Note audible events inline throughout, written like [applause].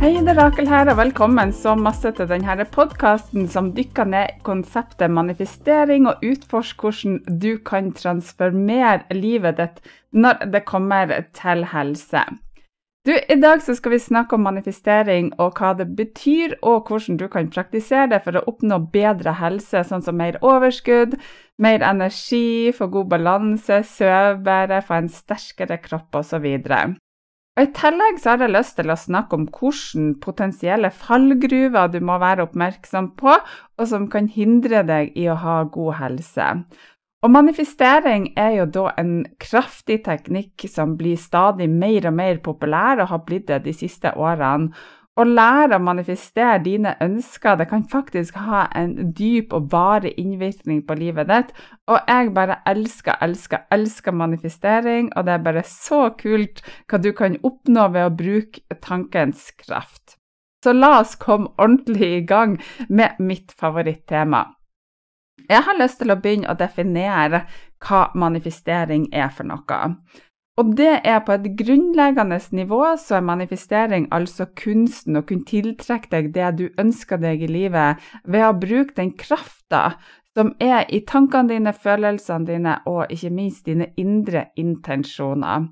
Hei, det er Rakel her, og velkommen så masse til denne podkasten som dykker ned konseptet manifestering og utforsker hvordan du kan transformere livet ditt når det kommer til helse. Du, I dag skal vi snakke om manifestering og hva det betyr, og hvordan du kan praktisere det for å oppnå bedre helse, sånn som mer overskudd, mer energi, få god balanse, sove bedre, få en sterkere kropp osv. Og I tillegg så har jeg lyst til å snakke om hvilke potensielle fallgruver du må være oppmerksom på, og som kan hindre deg i å ha god helse. Og Manifestering er jo da en kraftig teknikk som blir stadig mer og mer populær, og har blitt det de siste årene. Å lære å manifestere dine ønsker det kan faktisk ha en dyp og varig innvirkning på livet ditt. Og jeg bare elsker, elsker, elsker manifestering, og det er bare så kult hva du kan oppnå ved å bruke tankens kraft. Så la oss komme ordentlig i gang med mitt favorittema. Jeg har lyst til å begynne å definere hva manifestering er for noe. Og det er på et grunnleggende nivå, så er manifestering altså kunsten å kunne tiltrekke deg det du ønsker deg i livet, ved å bruke den krafta som er i tankene dine, følelsene dine og ikke minst dine indre intensjoner.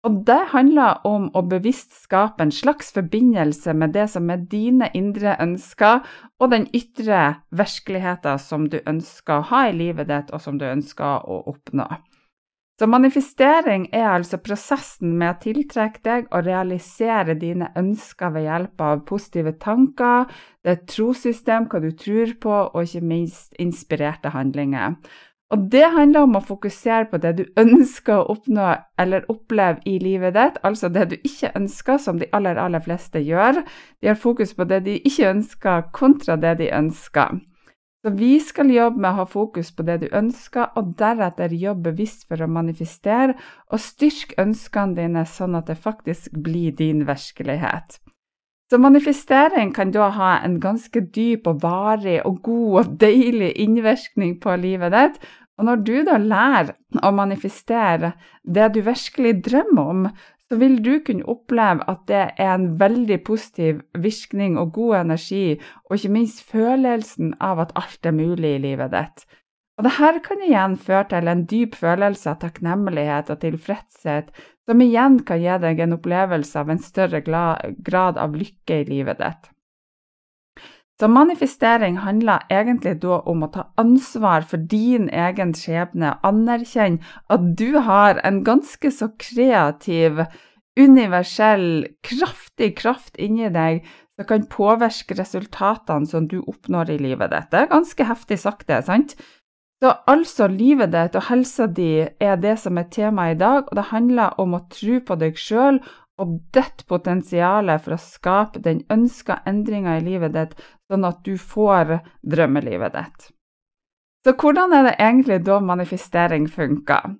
Og det handler om å bevisst skape en slags forbindelse med det som er dine indre ønsker, og den ytre virkeligheten som du ønsker å ha i livet ditt, og som du ønsker å oppnå. Så manifestering er altså prosessen med å tiltrekke deg og realisere dine ønsker ved hjelp av positive tanker, det er trossystem, hva du tror på, og ikke minst inspirerte handlinger. Og det handler om å fokusere på det du ønsker å oppnå eller oppleve i livet ditt, altså det du ikke ønsker, som de aller, aller fleste gjør. De har fokus på det de ikke ønsker, kontra det de ønsker. Så vi skal jobbe med å ha fokus på det du ønsker, og deretter jobbe bevisst for å manifestere og styrke ønskene dine sånn at det faktisk blir din virkelighet. Så manifestering kan da ha en ganske dyp og varig og god og deilig innvirkning på livet ditt. Og når du da lærer å manifestere det du virkelig drømmer om, så vil du kunne oppleve at det er en veldig positiv virkning og god energi, og ikke minst følelsen av at alt er mulig i livet ditt. Og dette kan igjen føre til en dyp følelse av takknemlighet og tilfredshet, som igjen kan gi deg en opplevelse av en større grad av lykke i livet ditt. Så manifestering handler egentlig da om å ta ansvar for din egen skjebne, anerkjenne at du har en ganske så kreativ, universell, kraftig kraft inni deg som kan påvirke resultatene som du oppnår i livet ditt. Det er ganske heftig sagt, det, sant? Så altså, livet ditt og helsa di er det som er temaet i dag, og det handler om å tro på deg sjøl og ditt potensial for å skape den ønska endringa i livet ditt, sånn at du får drømmelivet ditt. Så hvordan er det egentlig da manifestering funker?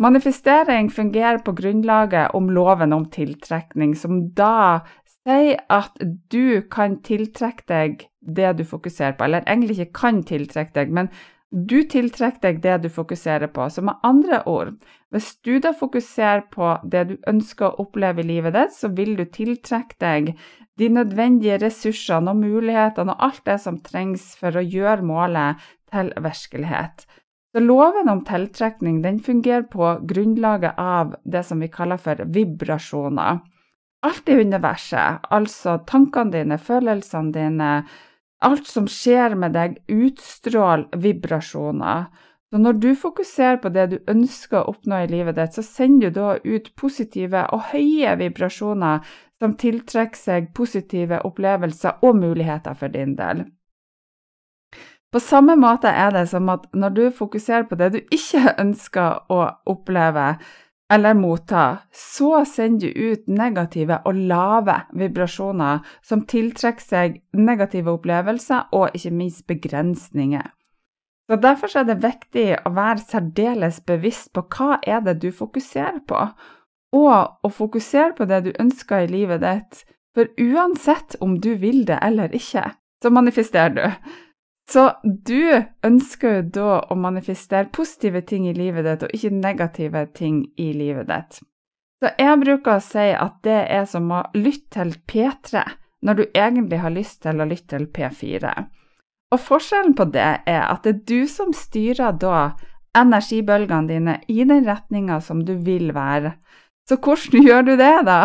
Manifestering fungerer på grunnlaget om loven om tiltrekning, som da sier at du kan tiltrekke deg det du fokuserer på. Eller egentlig ikke kan tiltrekke deg, men du tiltrekker deg det du fokuserer på. Så med andre ord, hvis du da fokuserer på det du ønsker å oppleve i livet ditt, så vil du tiltrekke deg de nødvendige ressursene og mulighetene og alt det som trengs for å gjøre målet til virkelighet. Så Loven om tiltrekning den fungerer på grunnlaget av det som vi kaller for vibrasjoner. Alt i universet, altså tankene dine, følelsene dine, alt som skjer med deg, utstråler vibrasjoner. Så når du fokuserer på det du ønsker å oppnå i livet ditt, så sender du da ut positive og høye vibrasjoner som tiltrekker seg positive opplevelser og muligheter for din del. På samme måte er det som at når du fokuserer på det du ikke [laughs] ønsker å oppleve eller motta, så sender du ut negative og lave vibrasjoner som tiltrekker seg negative opplevelser og ikke minst begrensninger. Så Derfor er det viktig å være særdeles bevisst på hva er det du fokuserer på, og å fokusere på det du ønsker i livet ditt, for uansett om du vil det eller ikke, så manifesterer du. Så du ønsker jo da å manifestere positive ting i livet ditt, og ikke negative ting i livet ditt. Så jeg bruker å si at det er som å lytte til P3 når du egentlig har lyst til å lytte til P4. Og forskjellen på det er at det er du som styrer da energibølgene dine i den retninga som du vil være. Så hvordan gjør du det, da?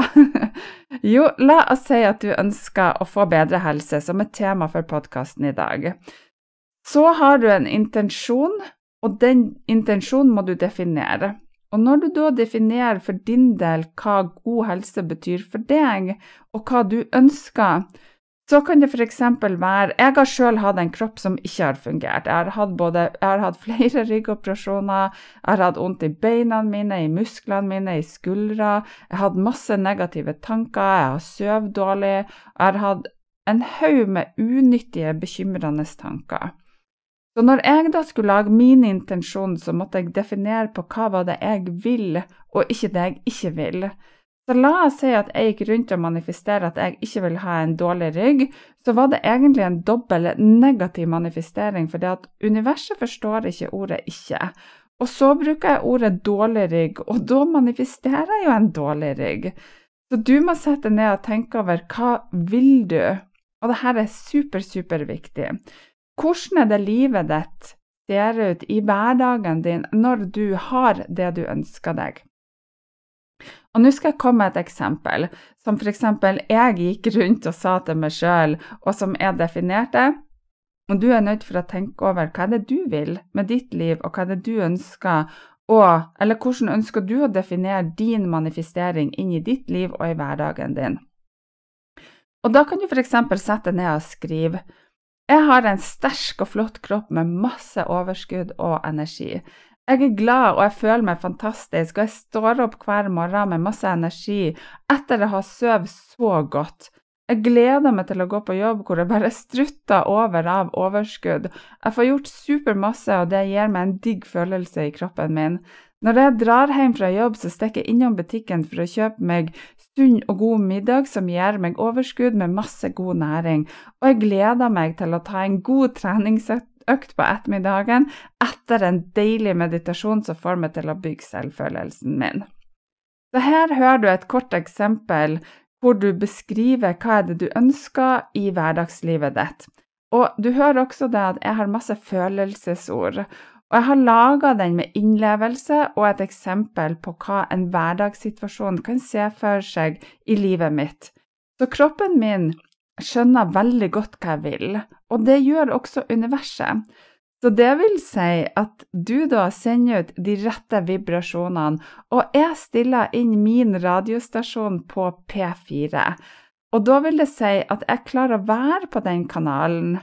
[laughs] jo, la oss si at du ønsker å få bedre helse, som er tema for podkasten i dag. Så har du en intensjon, og den intensjonen må du definere. Og når du da definerer for din del hva god helse betyr for deg, og hva du ønsker, så kan det f.eks. være Jeg har selv hatt en kropp som ikke har fungert. Jeg har hatt, både, jeg har hatt [laughs] flere ryggoperasjoner, jeg har hatt vondt i beina mine, i musklene mine, i skuldra. Jeg har hatt masse negative tanker, jeg har sovet dårlig. Jeg har hatt en haug med unyttige, bekymrende tanker. Så når jeg da skulle lage min intensjon, så måtte jeg definere på hva var det jeg vil, og ikke det jeg ikke vil. Så la oss si at jeg gikk rundt og manifestere at jeg ikke vil ha en dårlig rygg, så var det egentlig en dobbel negativ manifestering, fordi at universet forstår ikke ordet 'ikke'. Og så bruker jeg ordet 'dårlig rygg', og da manifesterer jeg jo en dårlig rygg. Så du må sette ned og tenke over hva vil du? Og dette er super, superviktig. Hvordan er det livet ditt ser ut i hverdagen din når du har det du ønsker deg? Og Nå skal jeg komme med et eksempel, som f.eks. jeg gikk rundt og sa til meg sjøl, og som jeg definerte. Og du er nødt for å tenke over hva er det du vil med ditt liv, og hva er det du ønsker, og eller hvordan ønsker du å definere din manifestering inn i ditt liv og i hverdagen din. Og Da kan du f.eks. sette ned og skrive jeg har en sterk og flott kropp med masse overskudd og energi. Jeg er glad og jeg føler meg fantastisk, og jeg står opp hver morgen med masse energi etter å ha sovet så godt. Jeg gleder meg til å gå på jobb hvor jeg bare strutter over av overskudd. Jeg får gjort supermasse, og det gir meg en digg følelse i kroppen min. Når jeg drar hjem fra jobb, så stikker jeg innom butikken for å kjøpe meg sunn og god middag som gir meg overskudd med masse god næring, og jeg gleder meg til å ta en god treningsøkt på ettermiddagen etter en deilig meditasjon som får meg til å bygge selvfølelsen min. Så her hører du et kort eksempel hvor du beskriver hva er det du ønsker i hverdagslivet ditt. Og du hører også det at jeg har masse følelsesord, og jeg har laga den med innlevelse og et eksempel på hva en hverdagssituasjon kan se for seg i livet mitt. Så kroppen min skjønner veldig godt hva jeg vil, og det gjør også universet. Så det vil si at du da sender ut de rette vibrasjonene, og jeg stiller inn min radiostasjon på P4. Og da vil det si at jeg klarer å være på den kanalen.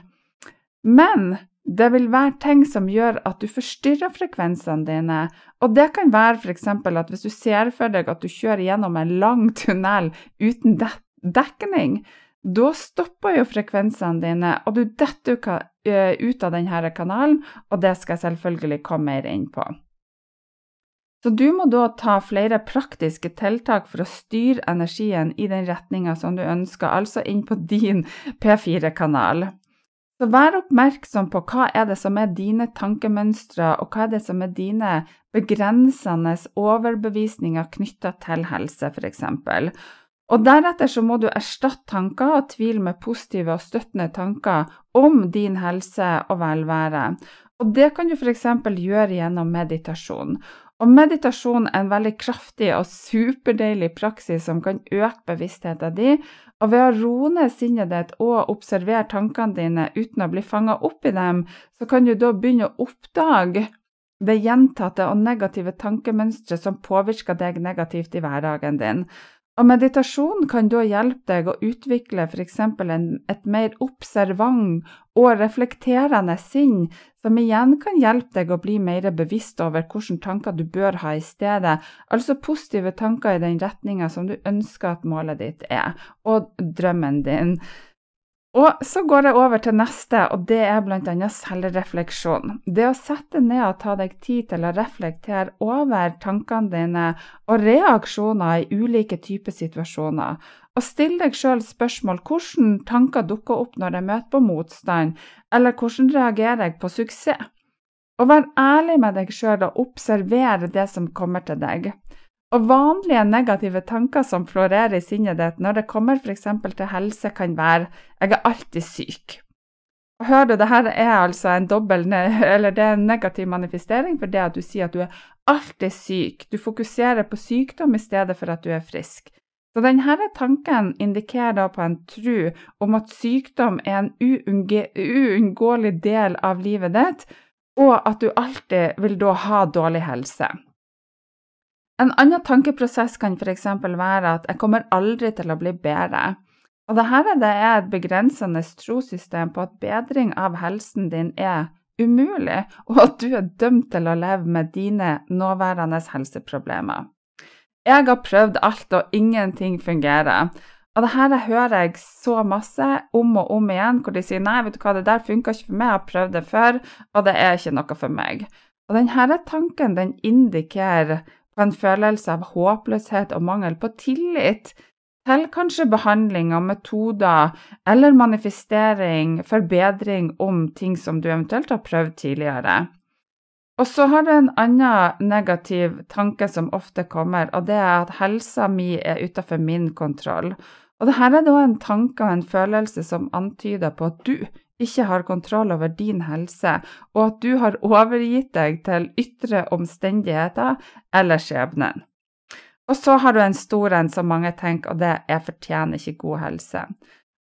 Men det vil være ting som gjør at du forstyrrer frekvensene dine, og det kan være f.eks. at hvis du ser for deg at du kjører gjennom en lang tunnel uten dekning, da stopper jo frekvensene dine, og du detter ut av denne kanalen, og det skal jeg selvfølgelig komme mer inn på. Så du må da ta flere praktiske tiltak for å styre energien i den retninga som du ønsker, altså inn på din P4-kanal. Så vær oppmerksom på hva er det som er dine tankemønstre, og hva er det som er dine begrensende overbevisninger knytta til helse, f.eks. Og deretter så må du erstatte tanker og tvil med positive og støttende tanker om din helse og velvære. Og det kan du f.eks. gjøre gjennom meditasjon. Og meditasjon er en veldig kraftig og superdeilig praksis som kan øke bevisstheten din, og ved å roe ned sinnet ditt og observere tankene dine uten å bli fanga opp i dem, så kan du da begynne å oppdage det gjentatte og negative tankemønsteret som påvirker deg negativt i hverdagen din. Og meditasjon kan da hjelpe deg å utvikle f.eks. et mer observant og reflekterende sinn, som igjen kan hjelpe deg å bli mer bevisst over hvilke tanker du bør ha i stedet, altså positive tanker i den retninga som du ønsker at målet ditt er, og drømmen din. Og så går jeg over til neste, og det er bl.a. selvrefleksjon. Det å sette ned og ta deg tid til å reflektere over tankene dine og reaksjoner i ulike typer situasjoner. Og still deg sjøl spørsmål hvordan tanker dukker opp når jeg møter på motstand, eller hvordan reagerer jeg på suksess? Og vær ærlig med deg sjøl og observer det som kommer til deg. Og vanlige negative tanker som florerer i sinnet ditt når det kommer f.eks. til helse, kan være 'jeg er alltid syk'. Og hør du, dette er altså en dobbel, [laughs] eller det er en negativ manifestering for det at du sier at du er alltid syk. Du fokuserer på sykdom i stedet for at du er frisk. Så denne tanken indikerer da på en tro om at sykdom er en uunngåelig del av livet ditt, og at du alltid vil da ha dårlig helse. En annen tankeprosess kan f.eks. være at 'jeg kommer aldri til å bli bedre'. Og dette er et begrensende trossystem på at bedring av helsen din er umulig, og at du er dømt til å leve med dine nåværende helseproblemer. Jeg har prøvd alt, og ingenting fungerer. Og det her hører jeg så masse om og om igjen, hvor de sier nei, vet du hva, det der funka ikke for meg, jeg har prøvd det før, og det er ikke noe for meg. Og denne tanken den indikerer på en følelse av håpløshet og mangel på tillit til kanskje behandling og metoder eller manifestering, forbedring om ting som du eventuelt har prøvd tidligere. Og så har du en annen negativ tanke som ofte kommer, og det er at helsa mi er utenfor min kontroll. Og dette er da en tanke og en følelse som antyder på at du ikke har kontroll over din helse, og at du har overgitt deg til ytre omstendigheter eller skjebnen. Og så har du en stor en som mange tenker, og det er 'jeg fortjener ikke god helse'.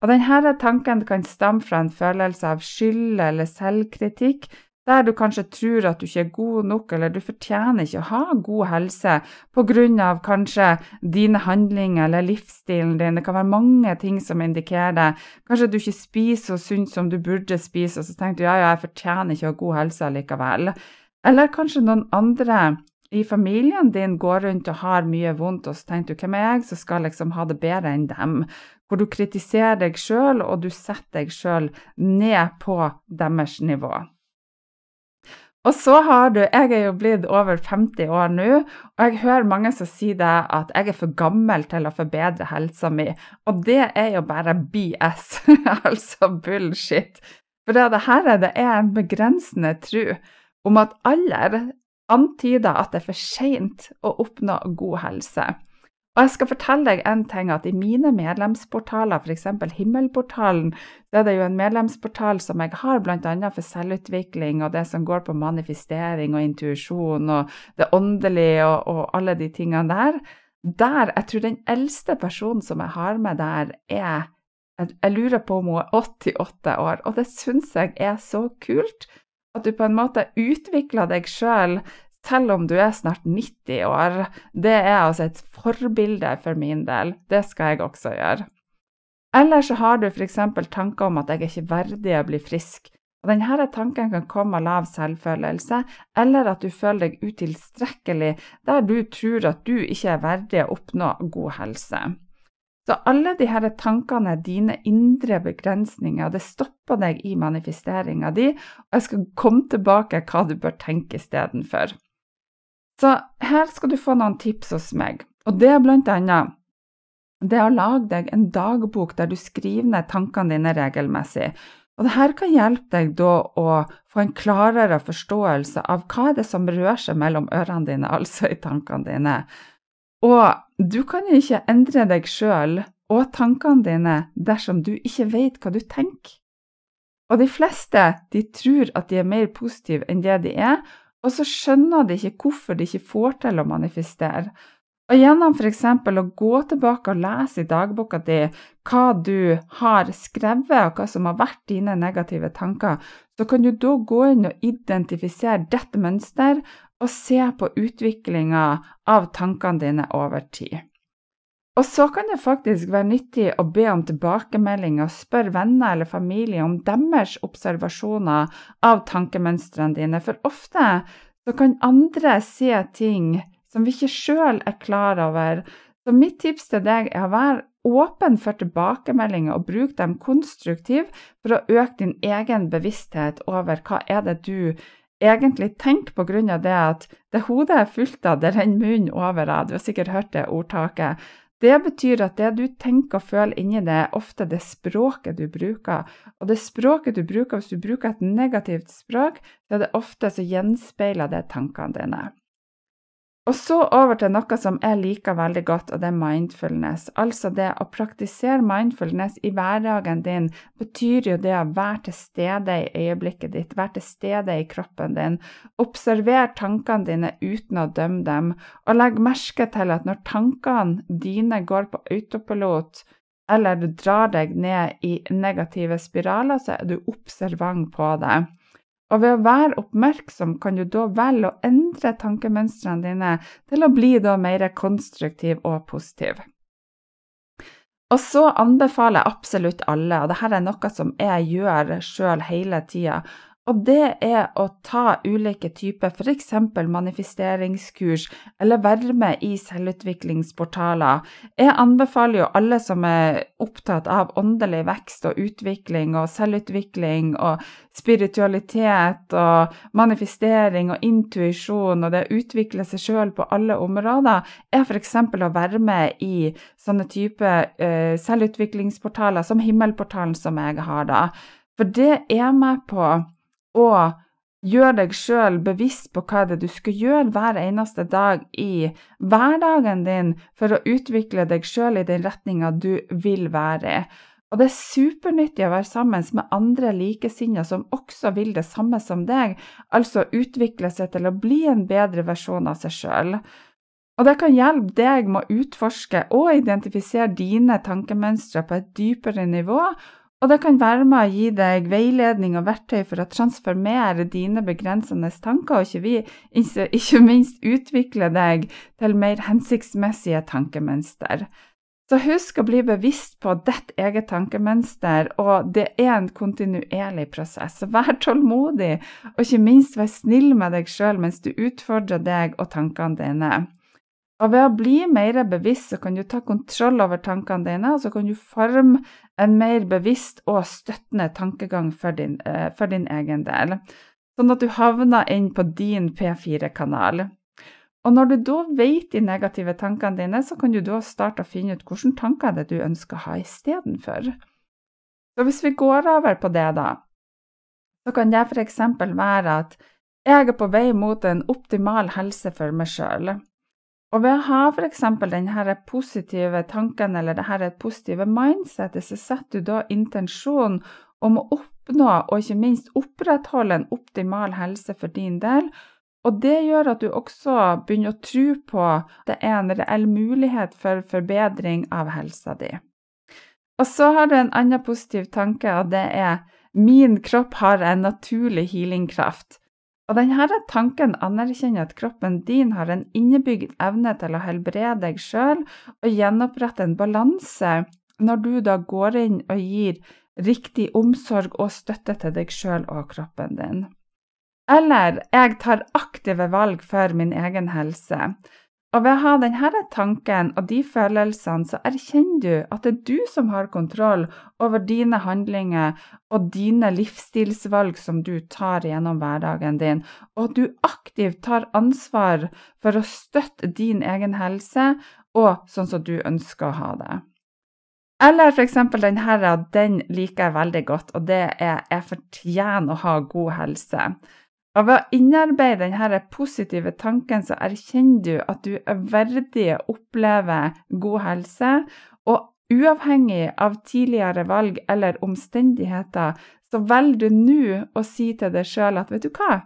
Og denne tanken kan stamme fra en følelse av skyld eller selvkritikk, der du kanskje tror at du ikke er god nok, eller du fortjener ikke å ha god helse pga. kanskje dine handlinger eller livsstilen din. Det kan være mange ting som indikerer det. Kanskje du ikke spiser så sunt som du burde spise, og så tenker du ja, ja, jeg fortjener ikke å ha god helse likevel. Eller kanskje noen andre i familien din går rundt og har mye vondt, og så tenker du hvem er jeg som skal liksom ha det bedre enn dem? Hvor du kritiserer deg sjøl, og du setter deg sjøl ned på deres nivå. Og så har du Jeg er jo blitt over 50 år nå, og jeg hører mange som sier det at jeg er for gammel til å forbedre helsa mi. Og det er jo bare BS, [laughs] altså bullshit. For det her det er en begrensende tro om at alder antyder at det er for seint å oppnå god helse. Og jeg skal fortelle deg en ting, at i mine medlemsportaler, f.eks. Himmelportalen, så er det jo en medlemsportal som jeg har bl.a. for selvutvikling og det som går på manifestering og intuisjon og det åndelige og, og, alle de tingene der. Der, Jeg tror den eldste personen som jeg har med der, er Jeg lurer på om hun er 88 år, og det syns jeg er så kult. At du på en måte utvikler deg sjøl selv om du er snart 90 år. Det er altså et forbilde for min del. Det skal jeg også gjøre. Eller så har du f.eks. tanker om at jeg er ikke verdig å bli frisk. Og Denne tanken kan komme av lav selvfølelse, eller at du føler deg utilstrekkelig der du tror at du ikke er verdig å oppnå god helse. Så alle disse tankene er dine indre begrensninger. Det stopper deg i manifesteringa di, og jeg skal komme tilbake hva du bør tenke istedenfor. Så her skal du få noen tips hos meg, og det er blant annet det å lage deg en dagbok der du skriver ned tankene dine regelmessig. Og dette kan hjelpe deg da å få en klarere forståelse av hva det er som rører seg mellom ørene dine, [laughs] altså i tankene dine. Og du kan ikke endre deg sjøl og tankene dine dersom du ikke vet hva du tenker. Og de fleste de tror at de er mer positive enn det de er, og så skjønner de ikke hvorfor de ikke får til å manifestere. Og gjennom f.eks. å gå tilbake og lese i dagboka di hva du har skrevet, og hva som har vært dine negative tanker, så kan du da gå inn og identifisere dette mønster og se på utviklinga av tankene dine over tid. Og så kan det faktisk være nyttig å be om tilbakemelding og spørre venner eller familie om deres observasjoner av tankemønstrene dine, for ofte så kan andre se ting som vi ikke sjøl er klar over. Så mitt tips til deg er å være åpen for tilbakemeldinger og bruke dem konstruktivt for å øke din egen bevissthet over hva er det du egentlig tenker på grunn av det at det hodet er fullt av, det renner munnen over av. Du har sikkert hørt det ordtaket. Det betyr at det du tenker og føler inni det, er ofte det språket du bruker. Og det språket du bruker, hvis du bruker et negativt språk, så er det ofte så gjenspeiler det tankene dine. Og så over til noe som jeg liker veldig godt, og det er mindfulness. Altså det å praktisere mindfulness i hverdagen din betyr jo det å være til stede i øyeblikket ditt, være til stede i kroppen din. Observer tankene dine uten å dømme dem, og legg merke til at når tankene dine går på autopilot, eller du drar deg ned i negative spiraler, så er du observant på det. Og ved å være oppmerksom kan du da velge å endre tankemønstrene dine til å bli da mer konstruktiv og positiv. Og så anbefaler jeg absolutt alle, og dette er noe som jeg gjør sjøl hele tida, og det er å ta ulike typer, f.eks. manifesteringskurs, eller være med i selvutviklingsportaler. Jeg anbefaler jo alle som er opptatt av åndelig vekst og utvikling og selvutvikling og spiritualitet og manifestering og intuisjon og det å utvikle seg sjøl på alle områder, er f.eks. å være med i sånne typer uh, selvutviklingsportaler som Himmelportalen som jeg har, da. For det er med på og gjør deg sjøl bevisst på hva det er du skal gjøre hver eneste dag i hverdagen din for å utvikle deg sjøl i den retninga du vil være i. Og det er supernyttig å være sammen med andre likesinnede som også vil det samme som deg, altså utvikle seg til å bli en bedre versjon av seg sjøl. Og det kan hjelpe deg med å utforske og identifisere dine tankemønstre på et dypere nivå, og det kan være med å gi deg veiledning og verktøy for å transformere dine begrensende tanker, og ikke, ikke minst utvikle deg til mer hensiktsmessige tankemønster. Så husk å bli bevisst på ditt eget tankemønster, og det er en kontinuerlig prosess. Vær tålmodig, og ikke minst vær snill med deg sjøl mens du utfordrer deg og tankene dine. Og ved å bli mer bevisst, så kan du ta kontroll over tankene dine, og så kan du forme en mer bevisst og støttende tankegang for din, eh, for din egen del, sånn at du havner inn på din P4-kanal. Og når du da vet de negative tankene dine, så kan du da starte å finne ut hvilke tanker det du ønsker å ha istedenfor. Så hvis vi går over på det, da, så kan det f.eks. være at jeg er på vei mot en optimal helse for meg sjøl. Og ved å ha f.eks. denne positive tanken eller dette positive mindsetet, så setter du da intensjonen om å oppnå og ikke minst opprettholde en optimal helse for din del. Og det gjør at du også begynner å tro på at det er en reell mulighet for forbedring av helsa di. Og så har du en annen positiv tanke, og det er min kropp har en naturlig healingkraft. Og denne tanken anerkjenner at kroppen din har en innebygd evne til å helbrede deg sjøl og gjenopprette en balanse når du da går inn og gir riktig omsorg og støtte til deg sjøl og kroppen din. Eller jeg tar aktive valg for min egen helse. Og ved å ha denne tanken og de følelsene, så erkjenner du at det er du som har kontroll over dine handlinger og dine livsstilsvalg som du tar gjennom hverdagen din, og at du aktivt tar ansvar for å støtte din egen helse og sånn som du ønsker å ha det. Eller f.eks. denne, den liker jeg veldig godt, og det er 'jeg fortjener å ha god helse'. Og ved å innarbeide denne positive tanken, så erkjenner du at du er verdig å oppleve god helse, og uavhengig av tidligere valg eller omstendigheter, så velger du nå å si til deg sjøl at vet du hva,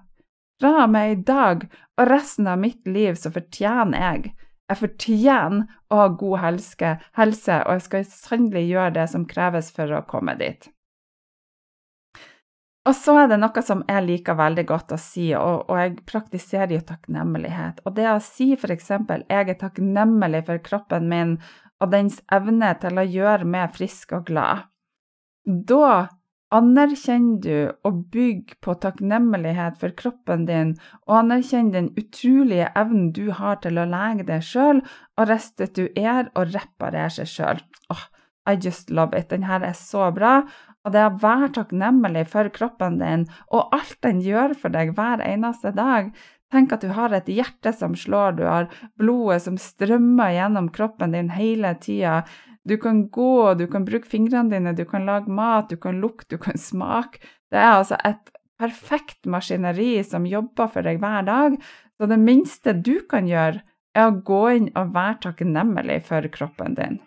fra og med i dag og resten av mitt liv så fortjener jeg jeg fortjener å ha god helse, og jeg skal sannelig gjøre det som kreves for å komme dit. Og så er det noe som jeg liker veldig godt å si, og, og jeg praktiserer jo takknemlighet. Og det å si f.eks.: Jeg er takknemlig for kroppen min og dens evne til å gjøre meg frisk og glad. Da anerkjenner du og bygger på takknemlighet for kroppen din, og anerkjenner den utrolige evnen du har til å lege deg sjøl og restituere og reparere seg sjøl. Oh, I just love it. Denne er så bra. Og det å være takknemlig for kroppen din og alt den gjør for deg hver eneste dag. Tenk at du har et hjerte som slår, du har blodet som strømmer gjennom kroppen din hele tida. Du kan gå, du kan bruke fingrene dine, du kan lage mat, du kan lukte, du kan smake. Det er altså et perfekt maskineri som jobber for deg hver dag. Så det minste du kan gjøre, er å gå inn og være takknemlig for kroppen din.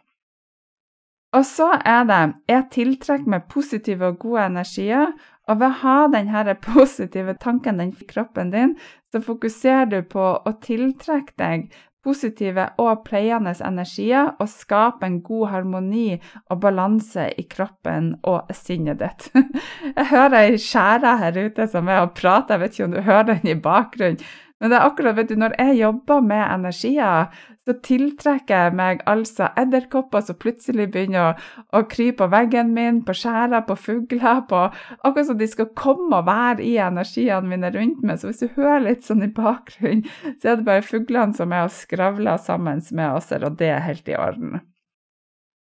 Og så er det jeg tiltrekker meg positive og gode energier, og ved å ha denne [laughs] positive tanken i kroppen din, så fokuserer du på å tiltrekke deg positive og pleiende energier og skape en god harmoni og balanse i kroppen og sinnet ditt. [laughs] Jeg hører ei skjære her ute som er og prater, jeg vet ikke om du hører den i bakgrunnen. Men det er akkurat, vet du, når jeg jobber med energier, så tiltrekker jeg meg altså edderkopper som plutselig begynner å, å krype på veggen min, på skjæra, på fugler, på Akkurat som de skal komme og være i energiene mine rundt meg. Så hvis du hører litt sånn i bakgrunnen, så er det bare fuglene som er og skravler sammen med oss, og det er helt i orden.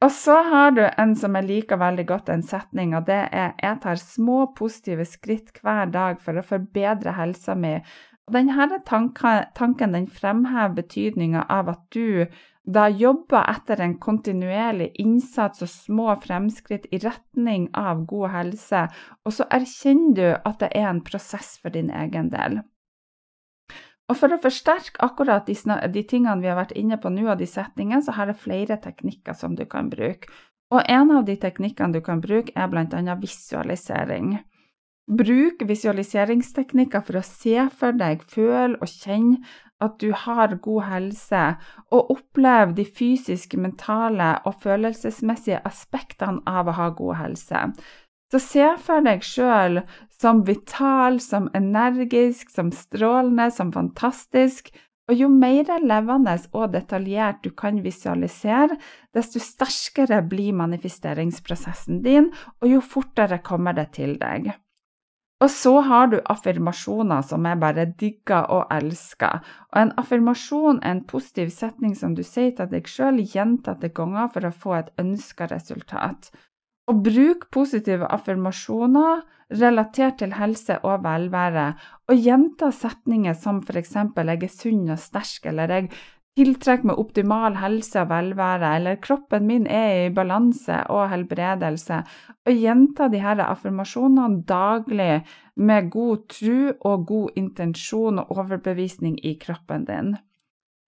Og så har du en som jeg liker veldig godt, en setning, og det er jeg tar små positive skritt hver dag for å forbedre helsa mi denne tanken den fremhever betydninga av at du da jobber etter en kontinuerlig innsats og små fremskritt i retning av god helse, og så erkjenner du at det er en prosess for din egen del. Og For å forsterke akkurat de, de tingene vi har vært inne på nå, og de setningene, så har jeg flere teknikker som du kan bruke. Og En av de teknikkene du kan bruke, er bl.a. visualisering. Bruk visualiseringsteknikker for å se for deg, føle og kjenne at du har god helse, og opplev de fysiske, mentale og følelsesmessige aspektene av å ha god helse. Så se for deg sjøl som vital, som energisk, som strålende, som fantastisk. Og jo mer levende og detaljert du kan visualisere, desto sterkere blir manifesteringsprosessen din, og jo fortere kommer det til deg. Og så har du affirmasjoner som jeg bare digger og elsker. Og en affirmasjon er en positiv setning som du sier til deg sjøl gjentatte ganger for å få et ønska resultat. Og bruk positive affirmasjoner relatert til helse og velvære, og gjenta setninger som f.eks.: Jeg er sunn og sterk, eller jeg tiltrekker meg optimal helse og velvære, eller kroppen min er i balanse og helbredelse, og gjenta disse affirmasjonene daglig med god tro og god intensjon og overbevisning i kroppen din.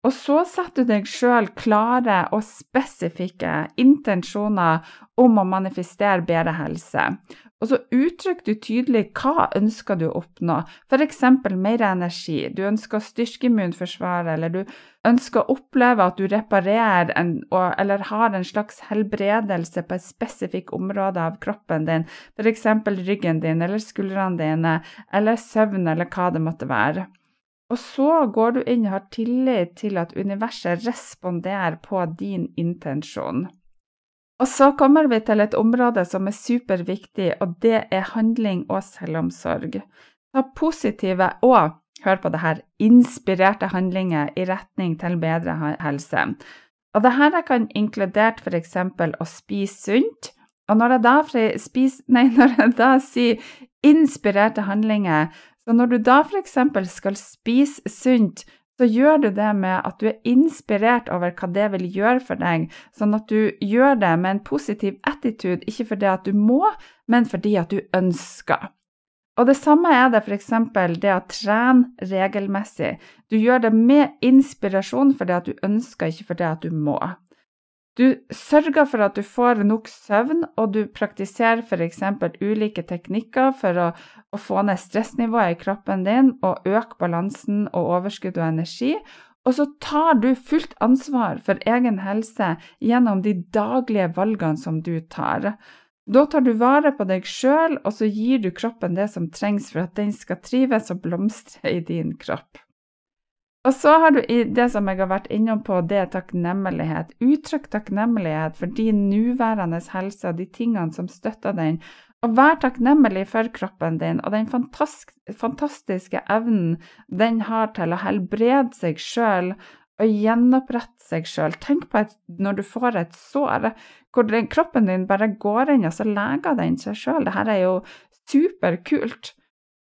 Og så setter du deg sjøl klare og spesifikke intensjoner om å manifestere bedre helse. Og så uttrykker du tydelig hva ønsker du å oppnå, f.eks. mer energi, du ønsker å styrke immunforsvaret, eller du ønsker å oppleve at du reparerer en, eller har en slags helbredelse på et spesifikt område av kroppen din, f.eks. ryggen din eller skuldrene dine, eller søvn, eller hva det måtte være. Og så går du inn og har tillit til at universet responderer på din intensjon. Og så kommer vi til et område som er superviktig, og det er handling og selvomsorg. Ta positive og hør på det her, inspirerte handlinger i retning til bedre helse. Og det her kan inkludert f.eks. å spise sunt. Og når jeg da, spis, [laughs] nei, når jeg da sier inspirerte handlinger, så når du da f.eks. skal spise sunt, så gjør du det med at du er inspirert over hva det vil gjøre for deg, sånn at du gjør det med en positiv attitude, ikke fordi at du må, men fordi at du ønsker. Og det samme er det f.eks. det å trene regelmessig. Du gjør det med inspirasjon fordi at du ønsker, ikke fordi at du må. Du sørger for at du får nok søvn, og du praktiserer f.eks. ulike teknikker for å, å, få ned stressnivået i kroppen din og øke balansen og overskudd og energi. Og så tar du fullt ansvar for egen helse gjennom de daglige valgene som du tar. Da tar du vare på deg sjøl, og så gir du kroppen det som trengs for at den skal trives og blomstre i din kropp. Og så har du det som jeg har vært innom på, det er takknemlighet. Uttrykk takknemlighet for din nåværende helse og de tingene som støtter den. Og vær takknemlig for kroppen din og den fantastiske evnen den har til å helbrede seg sjøl og gjenopprette seg sjøl. Tenk på at når du får et sår, hvor kroppen din bare går inn, og så leger den seg sjøl. Dette er jo superkult.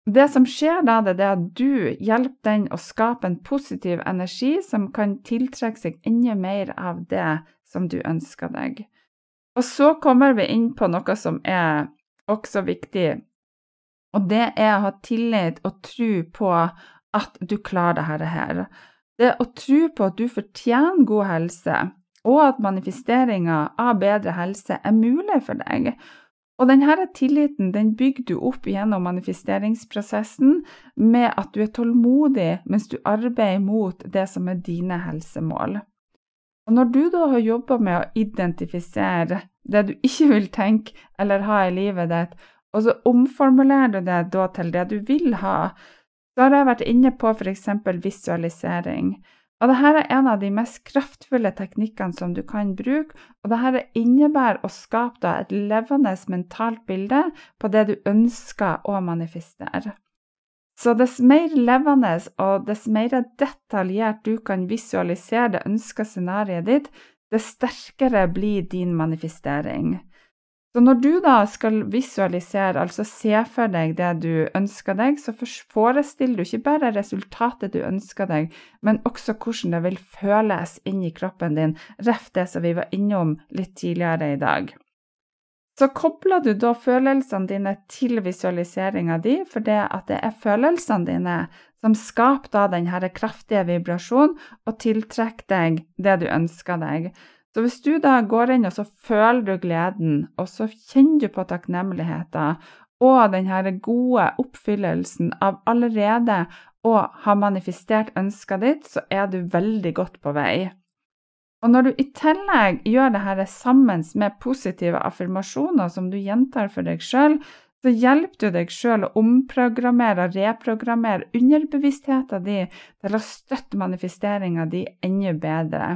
Det som skjer da, det er at du hjelper den å skape en positiv energi som kan tiltrekke seg enda mer av det som du ønsker deg. Og så kommer vi inn på noe som er også viktig, og det er å ha tillit og tro på at du klarer dette her. Det å tro på at du fortjener god helse, og at manifesteringa av bedre helse er mulig for deg. Og denne tilliten den bygger du opp gjennom manifesteringsprosessen med at du er tålmodig mens du arbeider mot det som er dine helsemål. Og når du da har jobba med å identifisere det du ikke vil tenke eller ha i livet ditt, og så omformulerer du det da til det du vil ha, så har jeg vært inne på f.eks. visualisering. Og dette er en av de mest kraftfulle teknikkene som du kan bruke, og dette innebærer å skape et levende mentalt bilde på det du ønsker å manifestere. Så dess mer levende og dess mer detaljert du kan visualisere det ønska scenarioet ditt, dess sterkere blir din manifestering. Så når du da skal visualisere, altså se for deg det du ønsker deg, så forestiller du ikke bare resultatet du ønsker deg, men også hvordan det vil føles inni kroppen din, ref det som vi var innom litt tidligere i dag. Så kobler du da følelsene dine til visualiseringa di, for det at det er følelsene dine som skaper da denne kraftige vibrasjonen og tiltrekker deg det du ønsker deg. Så hvis du da går inn og så føler du gleden, og så kjenner du på takknemligheten og denne gode oppfyllelsen av allerede å ha manifestert ønsket ditt, så er du veldig godt på vei. Og når du i tillegg gjør dette sammen med positive affirmasjoner som du gjentar for deg sjøl, så hjelper du deg sjøl å omprogrammere og reprogrammere underbevisstheten din til å støtte manifesteringa di enda bedre.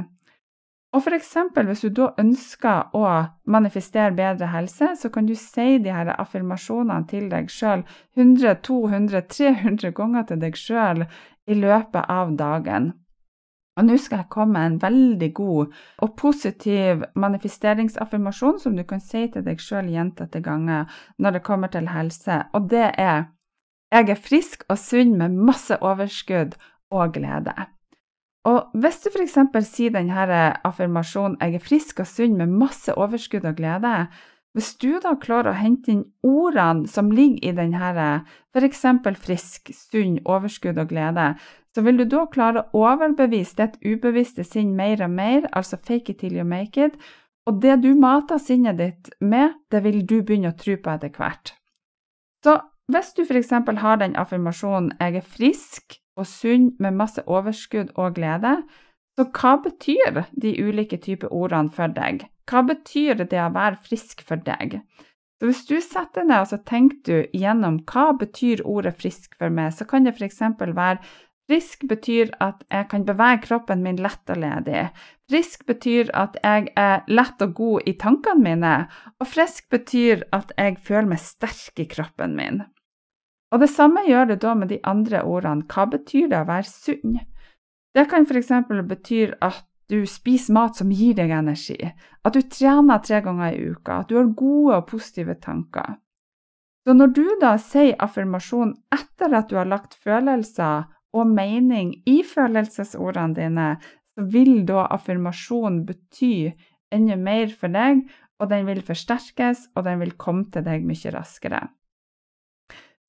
Og for eksempel, hvis du da ønsker å manifestere bedre helse, så kan du si de her affirmasjonene til deg sjøl 100, 200, 300 ganger til deg sjøl i løpet av dagen. Og nå skal jeg komme med en veldig god og positiv manifesteringsaffirmasjon som du kan si til deg sjøl gjentatte ganger når det kommer til helse, og det er Jeg er frisk og sunn med masse overskudd og glede. Og hvis du f.eks. sier denne affirmasjonen 'jeg er frisk og sunn med masse overskudd og glede', hvis du da klarer å hente inn ordene som ligger i denne f.eks. frisk, sunn, overskudd og glede, så vil du da klare å overbevise ditt ubevisste sinn mer og mer, altså fake it till you make it, og det du mater sinnet ditt med, det vil du begynne å tro på etter hvert. Så hvis du f.eks. har den affirmasjonen 'jeg er frisk', og sunn med masse overskudd og glede. Så hva betyr de ulike typer ordene for deg? Hva betyr det å være frisk for deg? Så Hvis du setter ned og så tenker du gjennom hva betyr ordet frisk for meg, så kan det f.eks. være Frisk betyr at jeg kan bevege kroppen min lett og ledig. Frisk betyr at jeg er lett og god i tankene mine. Og frisk betyr at jeg føler meg sterk i kroppen min. Og det samme gjør det da med de andre ordene. Hva betyr det å være sunn? Det kan f.eks. bety at du spiser mat som gir deg energi, at du trener tre ganger i uka, at du har gode og positive tanker. Så når du da sier affirmasjon etter at du har lagt følelser og mening i følelsesordene dine, så vil da affirmasjon bety enda mer for deg, og den vil forsterkes, og den vil komme til deg mye raskere.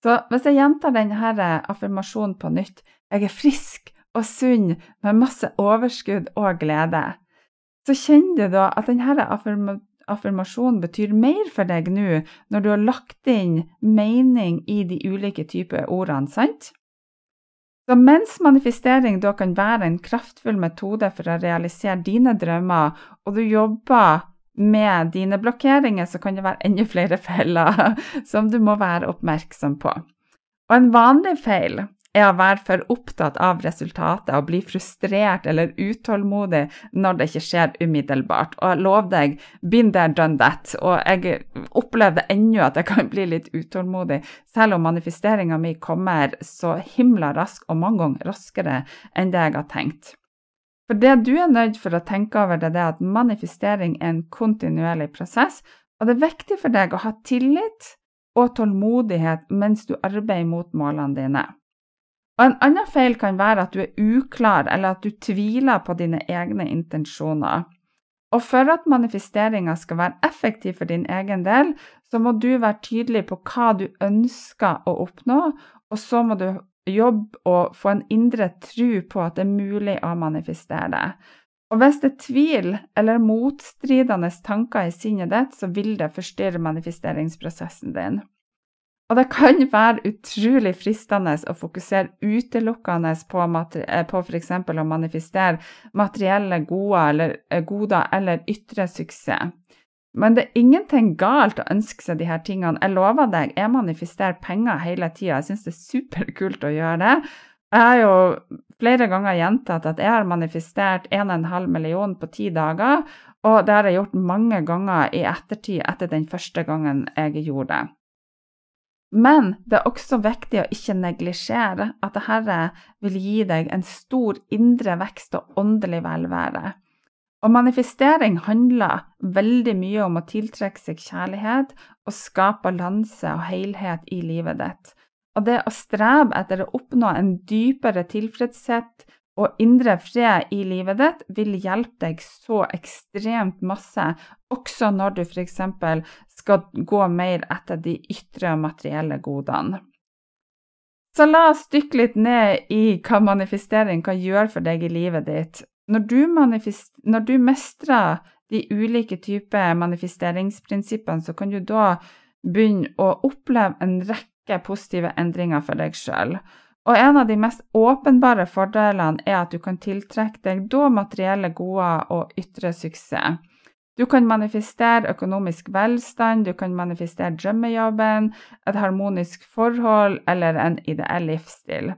Så hvis jeg gjentar denne affirmasjonen på nytt jeg er frisk og sunn med masse overskudd og glede, så kjenner du da at denne affirmasjonen betyr mer for deg nå når du har lagt inn mening i de ulike typer ordene, sant? Så mens manifestering da kan være en kraftfull metode for å realisere dine drømmer, og du jobber med dine blokkeringer, så kan det være enda flere [laughs] feller som du må være oppmerksom på. Og en vanlig feil er å være for opptatt av resultatet og bli frustrert eller utålmodig når det ikke skjer umiddelbart. Og lover deg, been there, done that. Og jeg opplevde ennå at jeg kan bli litt utålmodig, selv om manifesteringa mi kommer så himla rask, og mange ganger raskere enn det jeg har tenkt. For det du er nødt for å tenke over, det er at manifestering er en kontinuerlig prosess, og det er viktig for deg å ha tillit og tålmodighet mens du arbeider mot målene dine. Og En annen feil kan være at du er uklar, eller at du tviler på dine egne intensjoner. Og for at manifesteringa skal være effektiv for din egen del, så må du være tydelig på hva du ønsker å oppnå, og så må du jobbe og få en indre tro på at det er mulig å manifestere det. Og hvis det er tvil eller motstridende tanker i sinnet ditt, så vil det forstyrre manifesteringsprosessen din. Og det kan være utrolig fristende å fokusere utelukkende på, eh, på f.eks. å manifestere materielle gode eller, eh, goder eller ytre suksess. Men det er ingenting galt å ønske seg de her tingene. Jeg lover deg, jeg manifesterer penger hele tida. Jeg syns det er superkult å gjøre det. Jeg har jo flere ganger gjentatt at jeg har manifestert 1,5 million på ti dager, og det har jeg gjort mange ganger i ettertid etter den første gangen jeg gjorde det. Men det er også viktig å ikke neglisjere at dette vil gi deg en stor indre vekst og åndelig velvære. Og manifestering handler veldig mye om å tiltrekke seg kjærlighet og skape balanse og helhet i livet ditt. Og det å strebe etter å oppnå en dypere tilfredshet og indre fred i livet ditt vil hjelpe deg så ekstremt masse, også når du f.eks. skal gå mer etter de ytre og materielle godene. Så la oss dykke litt ned i hva manifestering kan gjøre for deg i livet ditt, når du, når du mestrer de ulike typer manifesteringsprinsippene, så kan du da begynne å oppleve en rekke positive endringer for deg sjøl. Og en av de mest åpenbare fordelene er at du kan tiltrekke deg da materielle goder og ytre suksess. Du kan manifestere økonomisk velstand, du kan manifestere drømmejobben, et harmonisk forhold eller en ideell livsstil.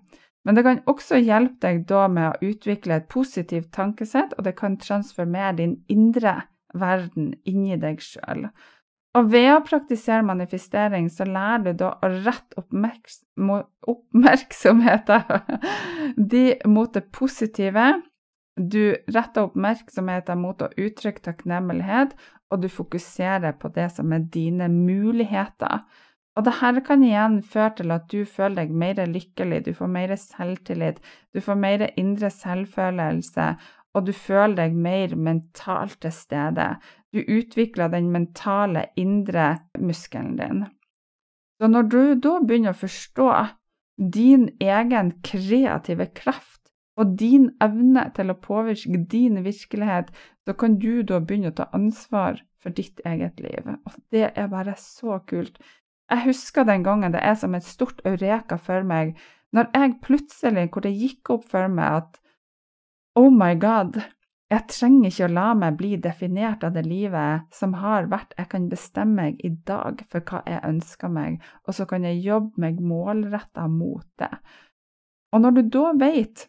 Men det kan også hjelpe deg da med å utvikle et positivt tankesett, og det kan transformere din indre verden inni deg sjøl. Og ved å praktisere manifestering, så lærer du da å rette oppmerksomheten [laughs] mot det positive. Du retter oppmerksomheten mot å uttrykke takknemlighet, og du fokuserer på det som er dine muligheter. Og dette kan igjen føre til at du føler deg mer lykkelig, du får mer selvtillit, du får mer indre selvfølelse, og du føler deg mer mentalt til stede. Du utvikler den mentale, indre muskelen din. Så når du da begynner å forstå din egen kreative kraft og din evne til å påvirke din virkelighet, så kan du da begynne å ta ansvar for ditt eget liv. Og det er bare så kult. Jeg husker den gangen det er som et stort eureka for meg, når jeg plutselig, hvor det gikk opp for meg at oh my god, jeg trenger ikke å la meg bli definert av det livet som har vært, jeg kan bestemme meg i dag for hva jeg ønsker meg, og så kan jeg jobbe meg målretta mot det. Og når du da vet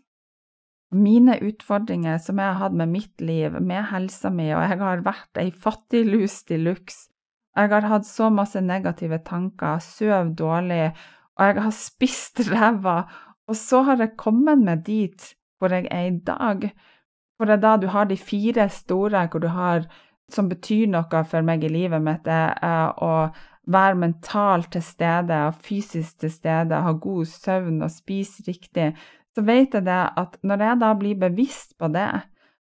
mine utfordringer som jeg har hatt med mitt liv, med helsa mi, og jeg har vært ei fattiglus de luxe, jeg har hatt så masse negative tanker, søv dårlig og jeg har spist [laughs] ræva, og så har jeg kommet meg dit hvor jeg er i dag. For det er da du har de fire store, hvor du har som betyr noe for meg i livet mitt, det er å være mentalt til stede og fysisk til stede, ha god søvn og spise riktig, så vet jeg det at når jeg da blir bevisst på det,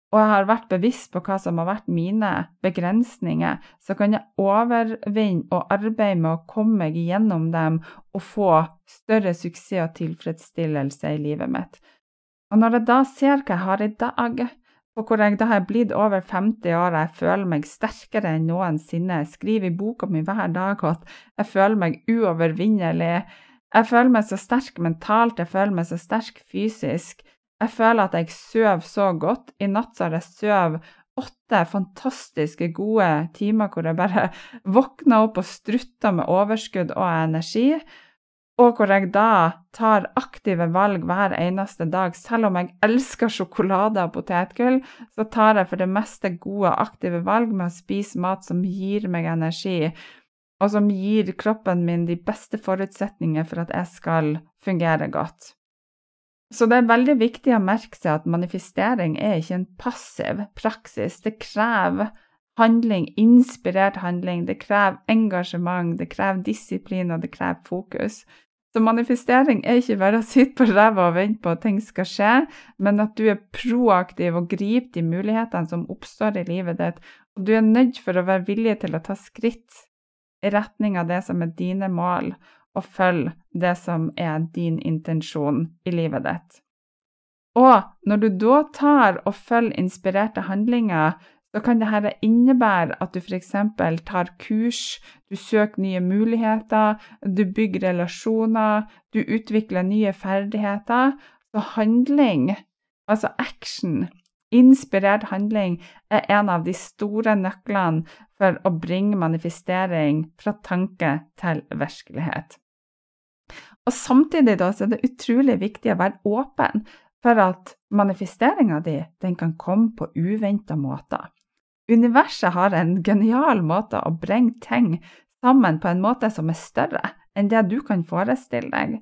og jeg har vært bevisst på hva som har vært mine begrensninger, så kan jeg overvinne og arbeide med å komme meg gjennom dem og få større suksess og tilfredsstillelse i livet mitt. Og når jeg da ser hva jeg har i dag, og hvor jeg da har blitt over 50 år jeg føler meg sterkere enn noensinne. Jeg skriver i boka mi hver dag at jeg føler meg uovervinnelig. Jeg føler meg så sterk mentalt, jeg føler meg så sterk fysisk. Jeg føler at jeg sover så godt. I natt så har jeg sovet åtte fantastiske, gode timer hvor jeg bare [laughs] våkner opp og strutter med overskudd og energi og hvor jeg da tar aktive valg hver eneste dag. Selv om jeg elsker sjokolade og potetgull, så tar jeg for det meste gode, aktive valg med å spise mat som gir meg energi, og som gir kroppen min de beste forutsetninger for at jeg skal fungere godt. Så det er veldig viktig å merke seg at manifestering er ikke en passiv praksis. Det krever handling, inspirert handling, det krever engasjement, det krever disiplin, og det krever fokus. Så manifestering er ikke bare å sitte på ræva og vente på at ting skal skje, men at du er proaktiv og griper de mulighetene som oppstår i livet ditt, og du er nødt for å være villig til å ta skritt i retning av det som er dine mål, og følg det som er din intensjon i livet ditt. Og når du da tar og følger inspirerte handlinger, så kan dette innebære at du f.eks. tar kurs, du søker nye muligheter, du bygger relasjoner, du utvikler nye ferdigheter. Så handling, altså action, inspirert handling, er en av de store nøklene for å bringe manifestering fra tanke til virkelighet. Og Samtidig da, er det utrolig viktig å være åpen for at manifesteringa di kan komme på uventa måter. Universet har en genial måte å bringe ting sammen på en måte som er større enn det du kan forestille deg.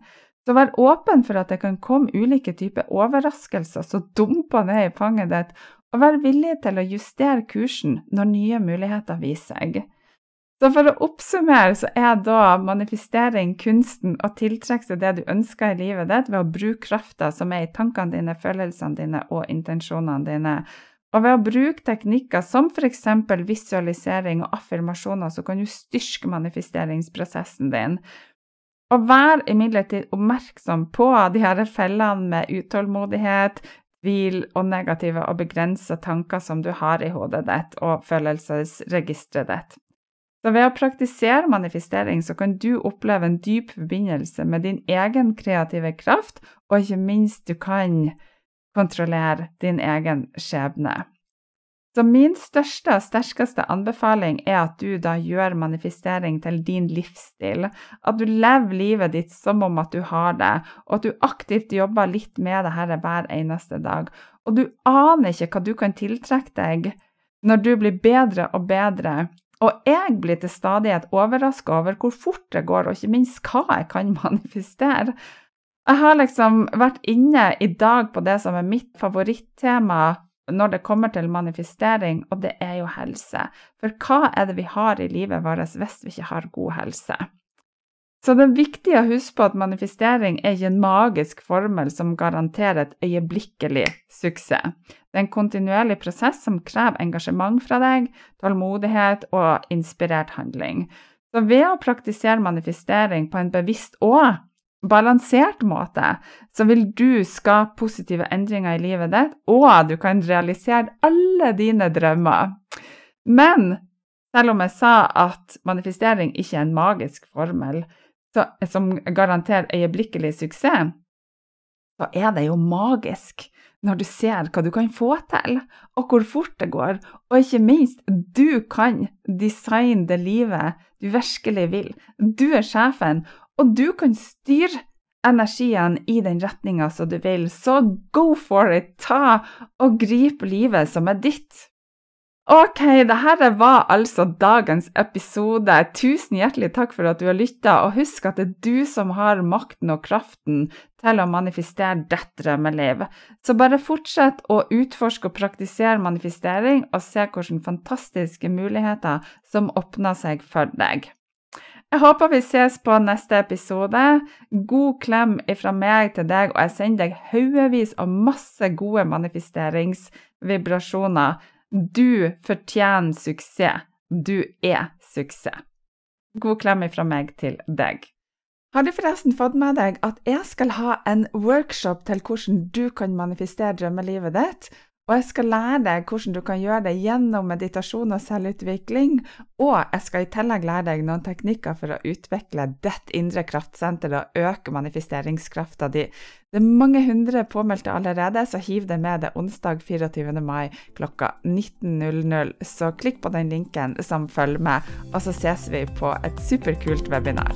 Så vær åpen for at det kan komme ulike typer overraskelser som dumper ned i fanget ditt, og vær villig til å justere kursen når nye muligheter viser seg. Så for å oppsummere så er da manifestering kunsten å tiltrekke seg det du ønsker i livet ditt ved å bruke krafta som er i tankene dine, følelsene dine og intensjonene dine. Og ved å bruke teknikker som f.eks. visualisering og affirmasjoner, så kan du styrke manifesteringsprosessen din. Og vær imidlertid oppmerksom på de her fellene med utålmodighet, tvil og negative og begrensa tanker som du har i hodet ditt og følelsesregisteret ditt. Så ved å praktisere manifestering så kan du oppleve en dyp forbindelse med din egen kreative kraft, og ikke minst du kan kontrollere din egen skjebne. Så min største og sterkeste anbefaling er at du da gjør manifestering til din livsstil. At du lever livet ditt som om at du har det, og at du aktivt jobber litt med det her hver eneste dag. Og du aner ikke hva du kan tiltrekke deg når du blir bedre og bedre. Og jeg blir til stadighet overraska over hvor fort det går, og ikke minst hva jeg kan [laughs] manifestere. Jeg har liksom vært inne i dag på det som er mitt favorittema når det kommer til manifestering, og det er jo helse. For hva er det vi har i livet vårt hvis vi ikke har god helse? Så det er viktig å huske på at manifestering er ikke en magisk formel som garanterer et øyeblikkelig suksess. Det er en kontinuerlig prosess som krever engasjement fra deg, tålmodighet og inspirert handling. Så ved å praktisere manifestering på en bevisst og balansert måte, så vil du skape positive endringer i livet ditt, og du kan realisere alle dine drømmer. Men selv om jeg sa at manifestering ikke er en magisk formel så, som garanterer øyeblikkelig suksess, så er det jo magisk når du ser hva du kan få til, og hvor fort det går, og ikke minst, du kan designe det livet du virkelig vil. Du er sjefen, og du kan styre energien i den retninga som du vil. Så go for it! Ta og grip livet som er ditt. Ok, det her var altså dagens episode. Tusen hjertelig takk for at du har lytta, og husk at det er du som har makten og kraften til å manifestere ditt drømmeliv. Så bare fortsett å utforske og praktisere manifestering, og se hvilke fantastiske muligheter som åpner seg for deg. Jeg håper vi ses på neste episode. God klem fra meg til deg, og jeg sender deg haugevis av masse gode manifesteringsvibrasjoner du fortjener suksess. Du er suksess. God klem fra meg til deg. Har du forresten fått med deg at jeg skal ha en workshop til hvordan du kan manifestere drømmelivet ditt? Og jeg skal lære deg hvordan du kan gjøre det gjennom meditasjon og selvutvikling. Og jeg skal i tillegg lære deg noen teknikker for å utvikle ditt indre kraftsenter og øke manifesteringskrafta di. Det er mange hundre påmeldte allerede, så hiv deg med det onsdag 24. mai klokka 19.00. Så klikk på den linken som følger med, og så ses vi på et superkult webinar.